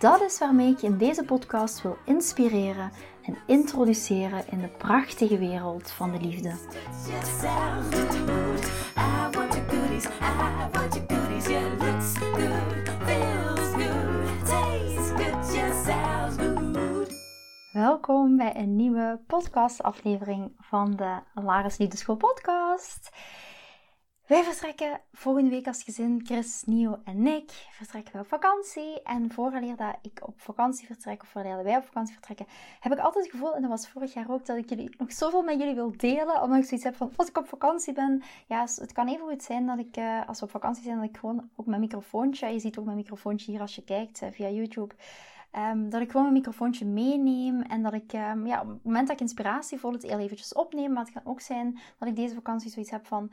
Dat is waarmee ik je in deze podcast wil inspireren en introduceren in de prachtige wereld van de liefde. Welkom bij een nieuwe podcastaflevering van de Laris Liefdeschool podcast. Wij vertrekken volgende week als gezin, Chris, Nio en ik, vertrekken we op vakantie. En vooraleer dat ik op vakantie vertrek, of vooraleer wij op vakantie vertrekken, heb ik altijd het gevoel, en dat was vorig jaar ook, dat ik jullie nog zoveel met jullie wil delen. Omdat ik zoiets heb van, als ik op vakantie ben, ja, het kan even goed zijn dat ik, eh, als we op vakantie zijn, dat ik gewoon ook mijn microfoontje, je ziet ook mijn microfoontje hier als je kijkt eh, via YouTube, Ehm, dat ik gewoon mijn microfoontje meeneem en dat ik um, ja, op het moment dat ik inspiratie voel het heel eventjes opneem. Maar het kan ook zijn dat ik deze vakantie zoiets heb van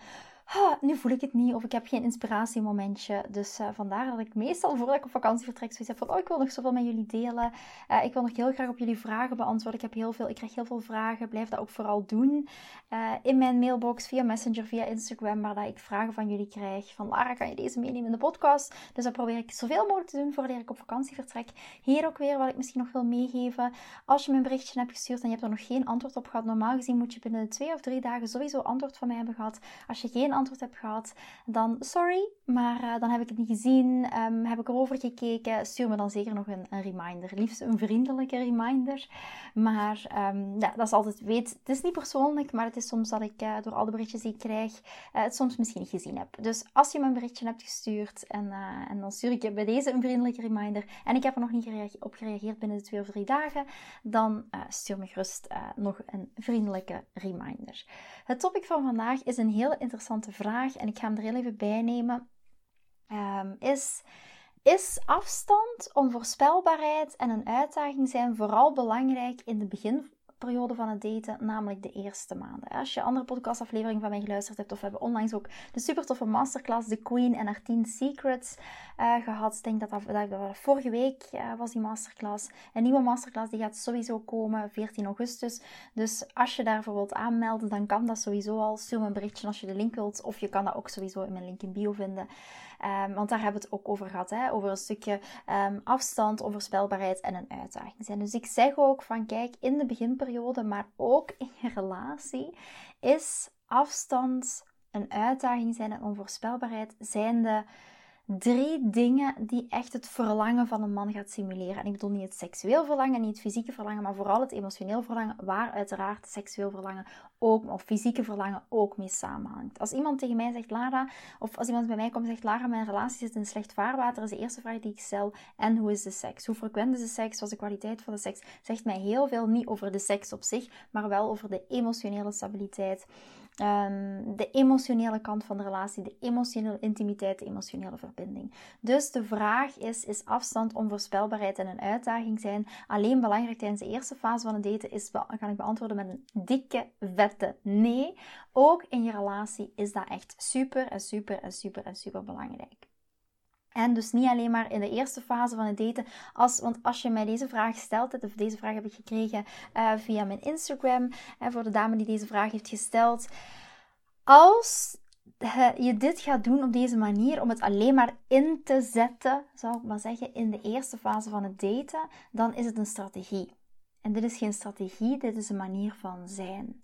nu voel ik het niet of ik heb geen inspiratiemomentje. Dus uh, vandaar dat ik meestal voordat ik op vakantie vertrek zoiets heb van oh, ik wil nog zoveel met jullie delen. Uh, ik wil nog heel graag op jullie vragen beantwoorden. Ik, heb heel veel, ik krijg heel veel vragen. Blijf dat ook vooral doen. Uh, in mijn mailbox, via Messenger, via Instagram, waar dat ik vragen van jullie krijg. Van Lara, kan je deze meenemen in de podcast? Dus dat probeer ik zoveel mogelijk te doen voordat ik op vakantie vertrek. Hier ook weer wat ik misschien nog wil meegeven. Als je een berichtje hebt gestuurd en je hebt er nog geen antwoord op gehad. Normaal gezien moet je binnen twee of drie dagen sowieso antwoord van mij hebben gehad. Als je geen antwoord heb gehad, dan sorry, maar uh, dan heb ik het niet gezien, um, heb ik erover gekeken. Stuur me dan zeker nog een, een reminder. Liefst een vriendelijke reminder. Maar um, ja, dat is altijd, weet, het is niet persoonlijk, maar het is soms dat ik uh, door al de berichtjes die ik krijg, uh, het soms misschien niet gezien heb. Dus als je me een berichtje hebt gestuurd en, en dan stuur ik je bij deze een vriendelijke reminder en ik heb er nog niet op gereageerd binnen de twee of drie dagen, dan stuur me gerust nog een vriendelijke reminder. Het topic van vandaag is een heel interessante vraag en ik ga hem er heel even bij nemen. Um, is, is afstand, onvoorspelbaarheid en een uitdaging zijn vooral belangrijk in de begin periode van het daten, namelijk de eerste maanden. Als je andere podcastafleveringen van mij geluisterd hebt, of we hebben onlangs ook de super toffe masterclass, The Queen en haar 10 Secrets uh, gehad. Ik denk dat dat, dat, vorige week uh, was die masterclass. Een nieuwe masterclass die gaat sowieso komen, 14 augustus. Dus als je daarvoor wilt aanmelden, dan kan dat sowieso al. Stuur me een berichtje als je de link wilt, of je kan dat ook sowieso in mijn link in bio vinden. Um, want daar hebben we het ook over gehad, hè? over een stukje um, afstand, onvoorspelbaarheid en een uitdaging zijn. Dus ik zeg ook van kijk, in de beginperiode, maar ook in je relatie, is afstand een uitdaging zijn en onvoorspelbaarheid zijn de drie dingen die echt het verlangen van een man gaat simuleren. En ik bedoel niet het seksueel verlangen, niet het fysieke verlangen, maar vooral het emotioneel verlangen, waar uiteraard seksueel verlangen ook, of fysieke verlangen ook mee samenhangt. Als iemand tegen mij zegt, Lara, of als iemand bij mij komt en zegt, Lara, mijn relatie zit in slecht vaarwater, is de eerste vraag die ik stel, en hoe is de seks? Hoe frequent is de seks? Wat is de kwaliteit van de seks? Zegt mij heel veel niet over de seks op zich, maar wel over de emotionele stabiliteit Um, de emotionele kant van de relatie, de emotionele intimiteit, de emotionele verbinding. Dus de vraag is: is afstand, onvoorspelbaarheid en een uitdaging zijn alleen belangrijk tijdens de eerste fase van het daten? Is, kan ik beantwoorden met een dikke, vette nee. Ook in je relatie is dat echt super en super en super en super belangrijk. En dus niet alleen maar in de eerste fase van het daten. Als, want als je mij deze vraag stelt, of deze vraag heb ik gekregen uh, via mijn Instagram, voor de dame die deze vraag heeft gesteld. Als je dit gaat doen op deze manier, om het alleen maar in te zetten, zou ik maar zeggen, in de eerste fase van het daten, dan is het een strategie. En dit is geen strategie, dit is een manier van zijn.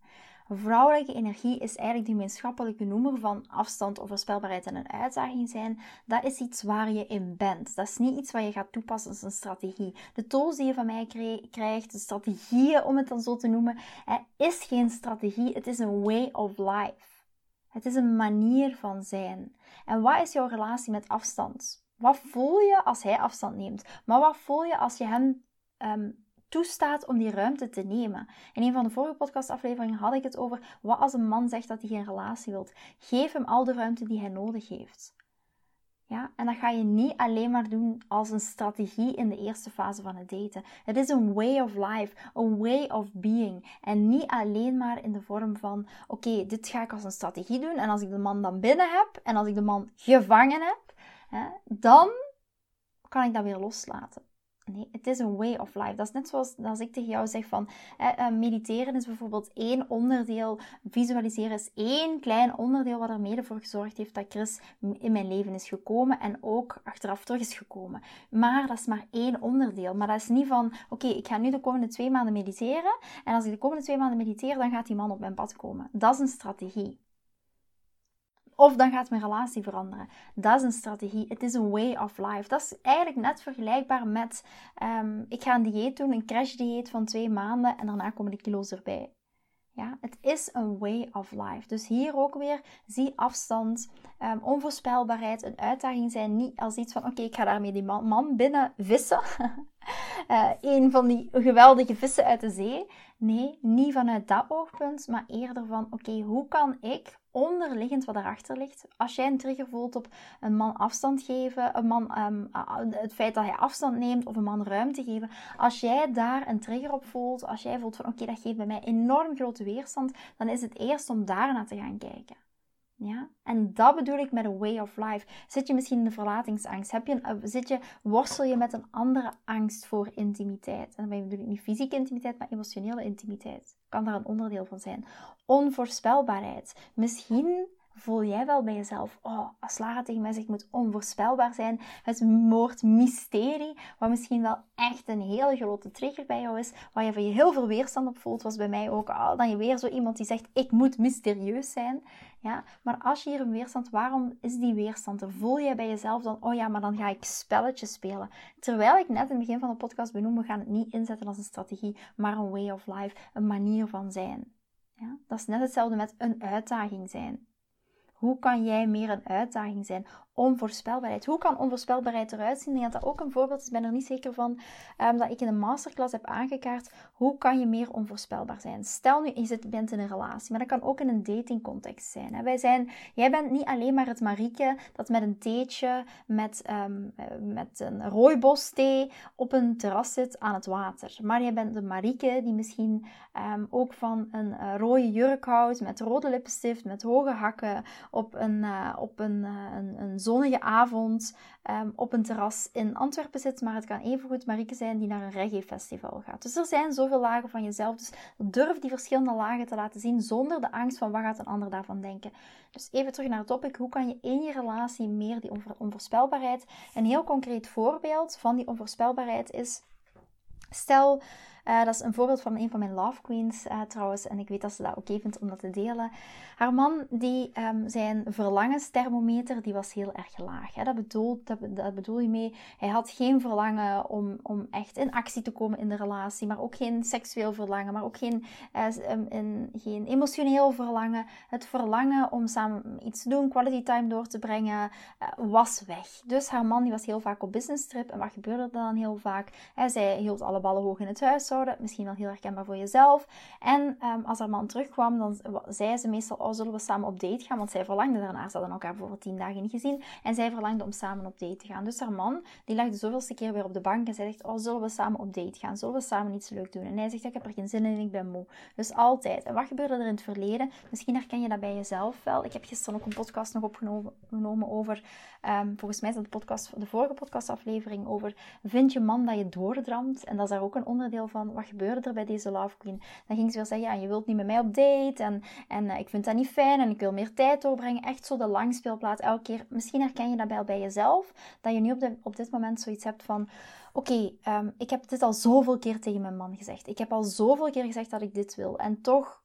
Vrouwelijke energie is eigenlijk de gemeenschappelijke noemer van afstand, onvoorspelbaarheid en een uitdaging zijn. Dat is iets waar je in bent. Dat is niet iets wat je gaat toepassen als een strategie. De tools die je van mij krijgt, de strategieën om het dan zo te noemen, is geen strategie. Het is een way of life. Het is een manier van zijn. En wat is jouw relatie met afstand? Wat voel je als hij afstand neemt? Maar wat voel je als je hem um, toestaat om die ruimte te nemen. In een van de vorige podcastafleveringen had ik het over wat als een man zegt dat hij geen relatie wilt. Geef hem al de ruimte die hij nodig heeft. Ja, en dat ga je niet alleen maar doen als een strategie in de eerste fase van het daten. Het is een way of life, een way of being. En niet alleen maar in de vorm van: oké, dit ga ik als een strategie doen. En als ik de man dan binnen heb en als ik de man gevangen heb, hè, dan kan ik dat weer loslaten. Nee, het is een way of life. Dat is net zoals als ik tegen jou zeg van eh, mediteren is bijvoorbeeld één onderdeel, visualiseren is één klein onderdeel wat er mede voor gezorgd heeft dat Chris in mijn leven is gekomen en ook achteraf terug is gekomen. Maar dat is maar één onderdeel. Maar dat is niet van oké, ik ga nu de komende twee maanden mediteren en als ik de komende twee maanden mediteer, dan gaat die man op mijn pad komen. Dat is een strategie. Of dan gaat mijn relatie veranderen. Dat is een strategie. Het is een way of life. Dat is eigenlijk net vergelijkbaar met: um, ik ga een dieet doen, een crash dieet van twee maanden en daarna komen de kilo's erbij. Ja, het is een way of life. Dus hier ook weer zie afstand, um, onvoorspelbaarheid, een uitdaging zijn. Niet als iets van: oké, ik ga daarmee die man, man binnen vissen. uh, een van die geweldige vissen uit de zee. Nee, niet vanuit dat oogpunt, maar eerder van: oké, hoe kan ik onderliggend wat erachter ligt. Als jij een trigger voelt op een man afstand geven, een man, um, het feit dat hij afstand neemt of een man ruimte geven. Als jij daar een trigger op voelt, als jij voelt van oké, dat geeft bij mij enorm grote weerstand, dan is het eerst om daarna te gaan kijken. Ja? En dat bedoel ik met een way of life. Zit je misschien in de verlatingsangst? Heb je een, zit je, worstel je met een andere angst voor intimiteit? En dan bedoel ik niet fysieke intimiteit, maar emotionele intimiteit. Kan daar een onderdeel van zijn. Onvoorspelbaarheid. Misschien voel jij wel bij jezelf, oh, als Lara tegen mij zegt, moet onvoorspelbaar zijn. Het woord mysterie, wat misschien wel echt een hele grote trigger bij jou is, waar je van je heel veel weerstand op voelt, was bij mij ook, oh, dan je weer zo iemand die zegt, ik moet mysterieus zijn. Ja, maar als je hier een weerstand, waarom is die weerstand? Voel je bij jezelf dan, oh ja, maar dan ga ik spelletjes spelen. Terwijl ik net in het begin van de podcast benoem, we gaan het niet inzetten als een strategie, maar een way of life, een manier van zijn. Ja, dat is net hetzelfde met een uitdaging zijn. Hoe kan jij meer een uitdaging zijn? Onvoorspelbaarheid. Hoe kan onvoorspelbaarheid eruit zien? Ik denk dat dat ook een voorbeeld is. Ik ben er niet zeker van um, dat ik in een masterclass heb aangekaart. Hoe kan je meer onvoorspelbaar zijn? Stel nu, je bent in een relatie, maar dat kan ook in een datingcontext zijn. Wij zijn. Jij bent niet alleen maar het Marieke dat met een theetje, met, um, met een rooibos thee op een terras zit aan het water. Maar jij bent de Marieke die misschien um, ook van een uh, rode jurk houdt, met rode lippenstift, met hoge hakken, op een, uh, op een, uh, een, een zonnige avond um, op een terras in Antwerpen zit. Maar het kan evengoed Marieke zijn die naar een reggae-festival gaat. Dus er zijn zoveel lagen van jezelf. Dus durf die verschillende lagen te laten zien zonder de angst van wat gaat een ander daarvan denken. Dus even terug naar het topic. Hoe kan je in je relatie meer die onvoorspelbaarheid... Een heel concreet voorbeeld van die onvoorspelbaarheid is... Stel, uh, dat is een voorbeeld van een van mijn love queens uh, trouwens. En ik weet dat ze dat oké vindt om dat te delen. Haar man, die, um, zijn verlangensthermometer, die was heel erg laag. Hè? Dat, bedoelt, dat, dat, bedoel je mee, hij had geen verlangen om, om echt in actie te komen in de relatie. Maar ook geen seksueel verlangen, maar ook geen, in, geen emotioneel verlangen. Het verlangen om samen iets te doen, quality time door te brengen, was weg. Dus haar man die was heel vaak op business trip. En wat gebeurde er dan heel vaak? Hij zij hield alle ballen hoog in het huis Misschien wel heel herkenbaar voor jezelf. En um, als haar man terugkwam, dan zei ze meestal, oh, zullen we samen op date gaan? Want zij verlangde daarnaar. Ze hadden elkaar bijvoorbeeld tien dagen niet gezien. En zij verlangde om samen op date te gaan. Dus haar man, die lag de zoveelste keer weer op de bank en zij zegt, oh, zullen we samen op date gaan? Zullen we samen iets leuk doen? En hij zegt, ik heb er geen zin in ik ben moe. Dus altijd. En wat gebeurde er in het verleden? Misschien herken je dat bij jezelf wel. Ik heb gisteren ook een podcast nog opgenomen over, um, volgens mij is dat de, podcast, de vorige podcastaflevering over, vind je man dat je doordramt? En dat is daar ook een onderdeel van wat gebeurde er bij deze Love Queen? Dan ging ze weer zeggen, ja, je wilt niet met mij op date en, en uh, ik vind dat niet fijn en ik wil meer tijd doorbrengen. Echt zo de langspeelplaats elke keer. Misschien herken je dat wel bij jezelf, dat je nu op, op dit moment zoiets hebt van, oké, um, ik heb dit al zoveel keer tegen mijn man gezegd. Ik heb al zoveel keer gezegd dat ik dit wil en toch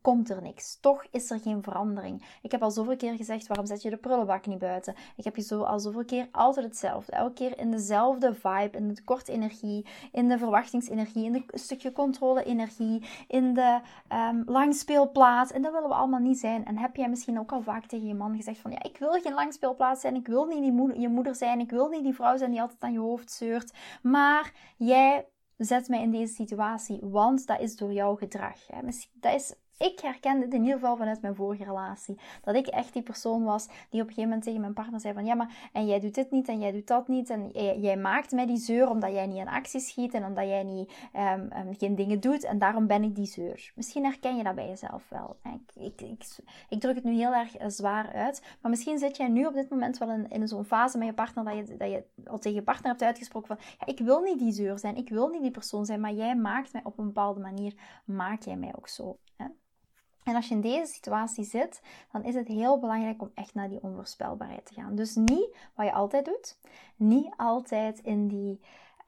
komt er niks. Toch is er geen verandering. Ik heb al zoveel keer gezegd, waarom zet je de prullenbak niet buiten? Ik heb je zo al zoveel keer altijd hetzelfde. Elke keer in dezelfde vibe, in de korte energie, in de verwachtingsenergie, in de stukje controle-energie, in de um, langspeelplaats. En dat willen we allemaal niet zijn. En heb jij misschien ook al vaak tegen je man gezegd van, ja, ik wil geen langspeelplaats zijn, ik wil niet die moeder, je moeder zijn, ik wil niet die vrouw zijn die altijd aan je hoofd zeurt. Maar jij zet mij in deze situatie, want dat is door jouw gedrag. Hè. Dat is ik herkende het in ieder geval vanuit mijn vorige relatie. Dat ik echt die persoon was die op een gegeven moment tegen mijn partner zei van ja, maar en jij doet dit niet en jij doet dat niet. En jij, maakt mij die zeur omdat jij niet in actie schiet en omdat jij niet, um, geen dingen doet. En daarom ben ik die zeur. Misschien herken je dat bij jezelf wel. Ik, ik, ik, druk het nu heel erg eh, zwaar uit. Maar misschien zit jij nu op dit moment wel in, zo'n fase met je partner dat je, dat je al tegen je partner hebt uitgesproken van ik wil niet die zeur zijn. Ik wil niet die persoon zijn. Maar jij maakt mij op een bepaalde manier, maak jij mij ook zo. Hè? En als je in deze situatie zit, dan is het heel belangrijk om echt naar die onvoorspelbaarheid te gaan. Dus niet wat je altijd doet, niet altijd in die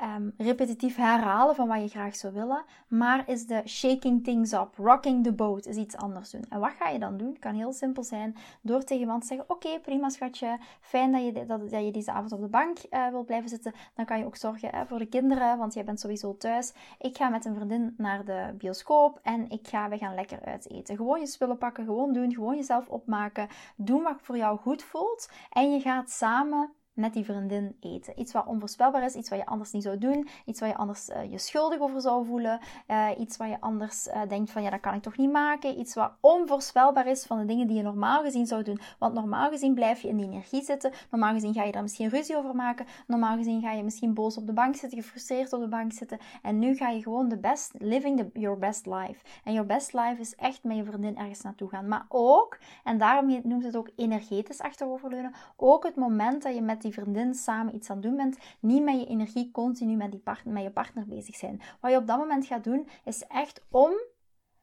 um, repetitief herhalen van wat je graag zou willen, maar is de shaking things up, rocking the boat, is iets anders doen. En wat ga je dan doen? Het kan heel simpel zijn door tegen iemand te zeggen: Oké, prima schatje, fijn dat je, dat, dat, je deze avond op de bank uh, wil blijven zitten. Dan kan je ook zorgen voor de kinderen, want jij bent sowieso thuis. Ik ga met een vriendin naar de bioscoop en ik ga, we gaan lekker uit eten. Gewoon je spullen pakken, gewoon doen, gewoon jezelf opmaken. Doen wat voor jou goed voelt en je gaat samen met die vriendin eten. Iets wat onvoorspelbaar is, iets wat je anders niet zou doen, iets waar je anders uh, je schuldig over zou voelen, uh, iets waar je anders uh, denkt van ja, dat kan ik toch niet maken, iets wat onvoorspelbaar is van de dingen die je normaal gezien zou doen. Want normaal gezien blijf je in die energie zitten, normaal gezien ga je daar misschien ruzie over maken, normaal gezien ga je misschien boos op de bank zitten, gefrustreerd op de bank zitten en nu ga je gewoon de best, living the, your best life. En your best life is echt met je vriendin ergens naartoe gaan. Maar ook, en daarom noemt het ook energetisch achteroverleunen, ook het moment dat je met die vriendin samen iets aan het doen bent, niet met je energie continu met, die partner, met je partner bezig zijn. Wat je op dat moment gaat doen, is echt om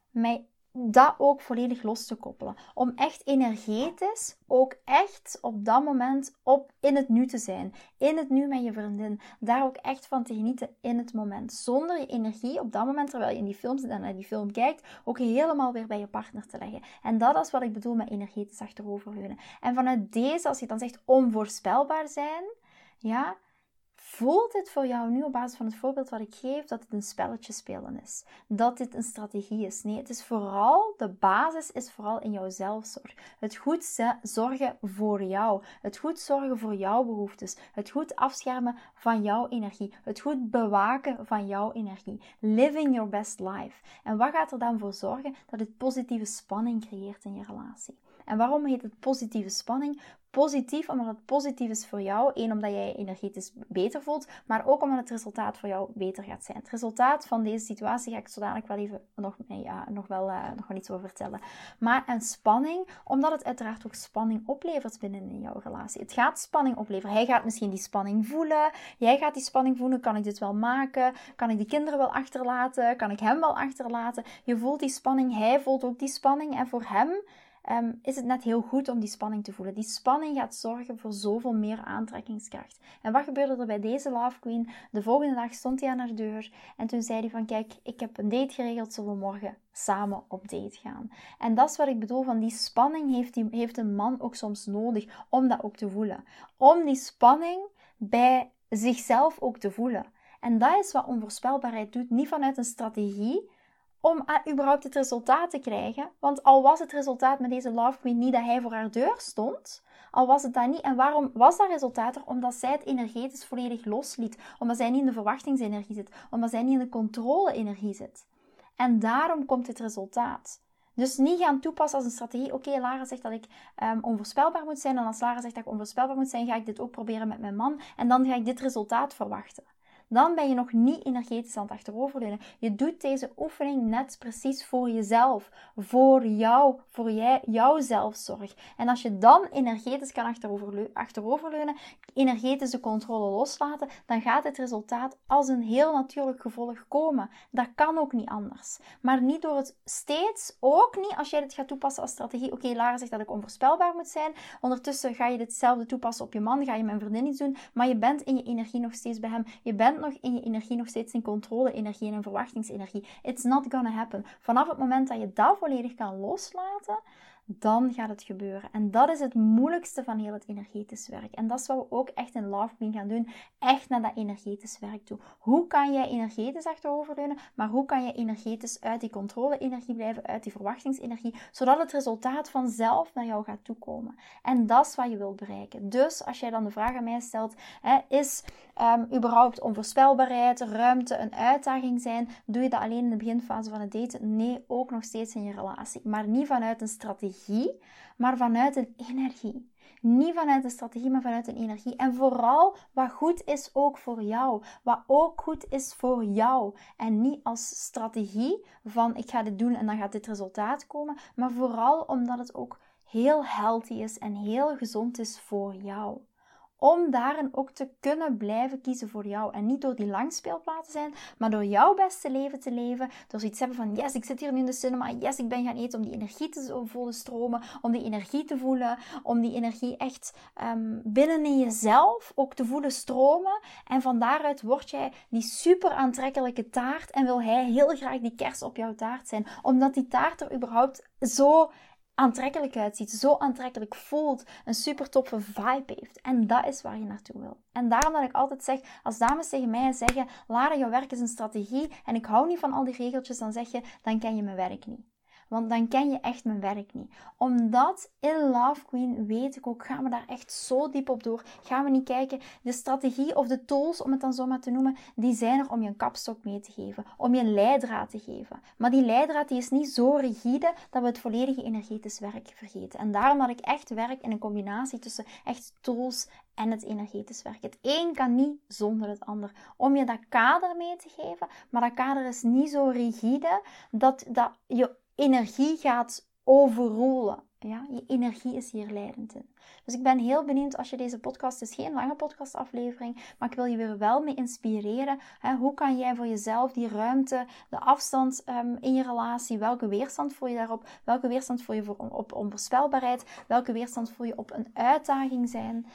met dat ook volledig los te koppelen. Om echt energetisch ook echt op dat moment op in het nu te zijn. In het nu met je vriendin. Daar ook echt van te genieten in het moment. Zonder je energie op dat moment, terwijl je in die film zit en naar die film kijkt, ook helemaal weer bij je partner te leggen. En dat is wat ik bedoel met energetisch achteroverleunen. En vanuit deze, als je dan zegt onvoorspelbaar zijn, ja, Voelt het voor jou nu op basis van het voorbeeld wat ik geef dat het een spelletje spelen is? Dat dit een strategie is? Nee, het is vooral, de basis is vooral in jouw zelfzorg. Het goed zorgen voor jou. Het goed zorgen voor jouw behoeftes. Het goed afschermen van jouw energie. Het goed bewaken van jouw energie. Living your best life. En wat gaat er dan voor zorgen? Dat het positieve spanning creëert in je relatie. En waarom heet het positieve spanning? Positief, omdat het positief is voor jou. Eén, omdat jij je energetisch beter voelt, maar ook omdat het resultaat voor jou beter gaat zijn. Het resultaat van deze situatie ga ik zo dadelijk wel even nog, ja, nog, wel, uh, nog wel iets over vertellen. Maar een spanning, omdat het uiteraard ook spanning oplevert binnen in jouw relatie. Het gaat spanning opleveren. Hij gaat misschien die spanning voelen. Jij gaat die spanning voelen. Kan ik dit wel maken? Kan ik de kinderen wel achterlaten? Kan ik hem wel achterlaten? Je voelt die spanning. Hij voelt ook die spanning. En voor hem Ehm, is het net heel goed om die spanning te voelen. Die spanning gaat zorgen voor zoveel meer aantrekkingskracht. En wat gebeurde er bij deze Love Queen? De volgende dag stond hij aan haar deur en toen zei hij van kijk, ik heb een date geregeld, zullen we morgen samen op date gaan. En dat is wat ik bedoel van die spanning heeft, die, heeft een man ook soms nodig om dat ook te voelen. Om die spanning bij zichzelf ook te voelen. En dat is wat onvoorspelbaarheid doet. Niet vanuit een strategie, om überhaupt het resultaat te krijgen. Want al was het resultaat met deze Love Queen niet dat hij voor haar deur stond, al was het dat niet. En waarom was dat resultaat er? Omdat zij het energetisch volledig losliet. Omdat zij niet in de verwachtingsenergie zit. Omdat zij niet in de controle-energie zit. En daarom komt het resultaat. Dus niet gaan toepassen als een strategie. Oké, Lara zegt dat ik um, onvoorspelbaar moet zijn. En als Lara zegt dat ik onvoorspelbaar moet zijn, ga ik dit ook proberen met mijn man. En dan ga ik dit resultaat verwachten dan ben je nog niet energetisch aan het achteroverleunen. Je doet deze oefening net precies voor jezelf, voor jou, voor jij, jouw zelfzorg. En als je dan energetisch kan achteroverleunen, energetisch de controle loslaten, dan gaat het resultaat als een heel natuurlijk gevolg komen. Dat kan ook niet anders. Maar niet door het steeds, ook niet als jij dit gaat toepassen als strategie. Oké, Lara zegt dat ik onvoorspelbaar moet zijn. Ondertussen ga je ditzelfde toepassen op je man, ga je mijn vriendin iets doen, maar je bent in je energie nog steeds bij hem. Je bent nog in je energie nog steeds in controle-energie en in verwachtingsenergie. It's not gonna happen. Vanaf het moment dat je dat volledig kan loslaten, dan gaat het gebeuren. En dat is het moeilijkste van heel het energetisch werk. En dat is wat we ook echt in Love Queen gaan doen. Echt naar dat energetisch werk toe. Hoe kan jij energetisch achteroverleunen, maar hoe kan je energetisch uit die controle-energie blijven, uit die verwachtingsenergie, zodat het resultaat vanzelf naar jou gaat toekomen. En dat is wat je wilt bereiken. Dus als jij dan de vraag aan mij stelt, hè, is um, überhaupt onvoorspelbaarheid, ruimte een uitdaging zijn? Doe je dat alleen in de beginfase van het daten? Nee, ook nog steeds in je relatie. Maar niet vanuit een strategie, maar vanuit een energie. Niet vanuit een strategie, maar vanuit een energie. En vooral wat goed is ook voor jou. Wat ook goed is voor jou. En niet als strategie van ik ga dit doen en dan gaat dit resultaat komen. Maar vooral omdat het ook heel healthy is en heel gezond is voor jou om daarin ook te kunnen blijven kiezen voor jou. En niet door die langspeelplaat te zijn, maar door jouw beste leven te leven. Door zoiets te hebben van, yes, ik zit hier nu in de cinema, yes, ik ben gaan eten om die energie te voelen stromen, om die energie te voelen, om die energie echt um, binnen in jezelf ook te voelen stromen. En van daaruit word jij die super aantrekkelijke taart en wil hij heel graag die kers op jouw taart zijn. Omdat die taart er überhaupt zo aantrekkelijk uitziet, zo aantrekkelijk voelt, een super toffe vibe heeft. En dat is waar je naartoe wil. En daarom dat ik altijd zeg, als dames tegen mij zeggen, Lara, jouw werk is een strategie en ik hou niet van al die regeltjes, dan zeg je, dan ken je mijn werk niet. Want dan ken je echt mijn werk niet. Omdat in Love Queen weet ik ook, gaan we daar echt zo diep op door. Gaan we niet kijken, de strategie of de tools, om het dan zo maar te noemen, die zijn er om je een kapstok mee te geven. Om je een leidraad te geven. Maar die leidraad die is niet zo rigide dat we het volledige energetisch werk vergeten. En daarom dat ik echt werk in een combinatie tussen echt tools en het energetisch werk. Het een kan niet zonder het ander. Om je dat kader mee te geven, maar dat kader is niet zo rigide dat, dat je energie gaat overrollen. Ja, je energie is hier leidend in. Dus ik ben heel benieuwd als je deze podcast, het is geen lange podcastaflevering, maar ik wil je weer wel mee inspireren. Hè, hoe kan jij voor jezelf die ruimte, de afstand um, in je relatie, welke weerstand voel je daarop? Welke weerstand voel je voor, op onvoorspelbaarheid? Welke weerstand voel je op een uitdaging zijn?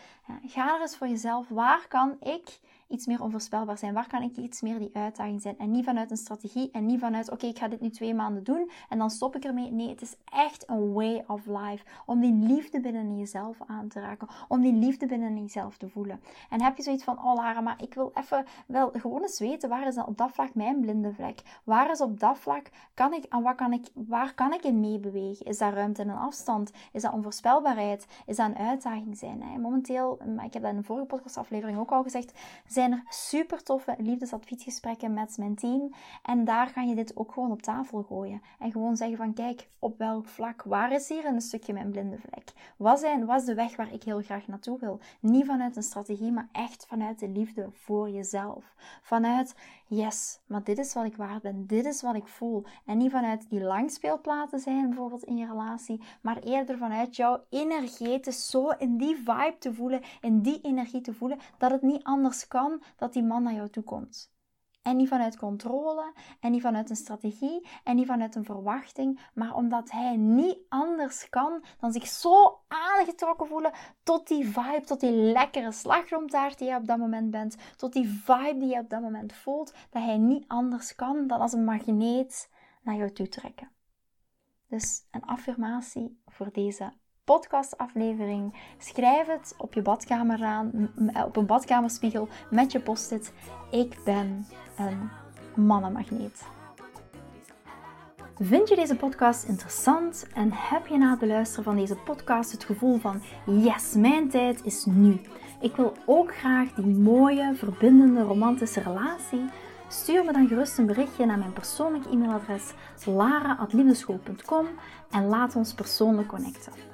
Ga er eens voor jezelf, waar kan ik iets meer onvoorspelbaar zijn? Waar kan ik iets meer die uitdaging zijn? En niet vanuit een strategie en niet vanuit, oké, ik ga dit nu twee maanden doen en dan stop ik ermee. Nee, het is echt een way of life. Om die liefde binnen jezelf aan te raken. Om die liefde binnen jezelf te voelen. En heb je zoiets van, oh Lara, maar ik wil even wel gewoon eens weten, waar is dan op dat vlak mijn blinde vlek? Waar is op dat vlak, kan ik, aan wat kan ik, waar kan ik in meebewegen? Is dat ruimte en afstand? Is dat onvoorspelbaarheid? Is dat een uitdaging zijn? Hè? Momenteel, ik heb dat in de vorige podcastaflevering ook al gezegd, zijn er super toffe liefdesadviesgesprekken met mijn team. En daar ga je dit ook gewoon op tafel gooien. En gewoon zeggen van kijk, op welk vlak, waar is hier een stukje mijn blinde vlek? Wat, zijn, wat de weg waar ik heel graag naartoe wil? Niet vanuit een strategie, maar echt vanuit de liefde voor jezelf. Vanuit yes, maar dit is wat ik waard ben, dit is wat ik voel. En niet vanuit die langspeelplaten zijn bijvoorbeeld in je relatie, maar eerder vanuit jouw energetisch zo in die vibe te voelen, in die energie te voelen, dat het niet anders kan dat die man naar jou toe komt. En niet vanuit controle, en niet vanuit een strategie, en niet vanuit een verwachting, maar omdat hij niet anders kan dan zich zo aangetrokken voelen tot die vibe, tot die lekkere slagroomtaart die je op dat moment bent, tot die vibe die je op dat moment voelt, dat hij niet anders kan dan als een magneet naar jou toe trekken. Dus een affirmatie voor deze podcastaflevering. Schrijf het op je badkamer op een badkamerspiegel met je post-it. Ik ben een mannenmagneet. Vind je deze podcast interessant en heb je na het beluisteren van deze podcast het gevoel van yes, mijn tijd is nu. Ik wil ook graag die mooie, verbindende, romantische relatie. Stuur me dan gerust een berichtje naar mijn persoonlijk e-mailadres lara.liefdeschool.com en laat ons persoonlijk connecten.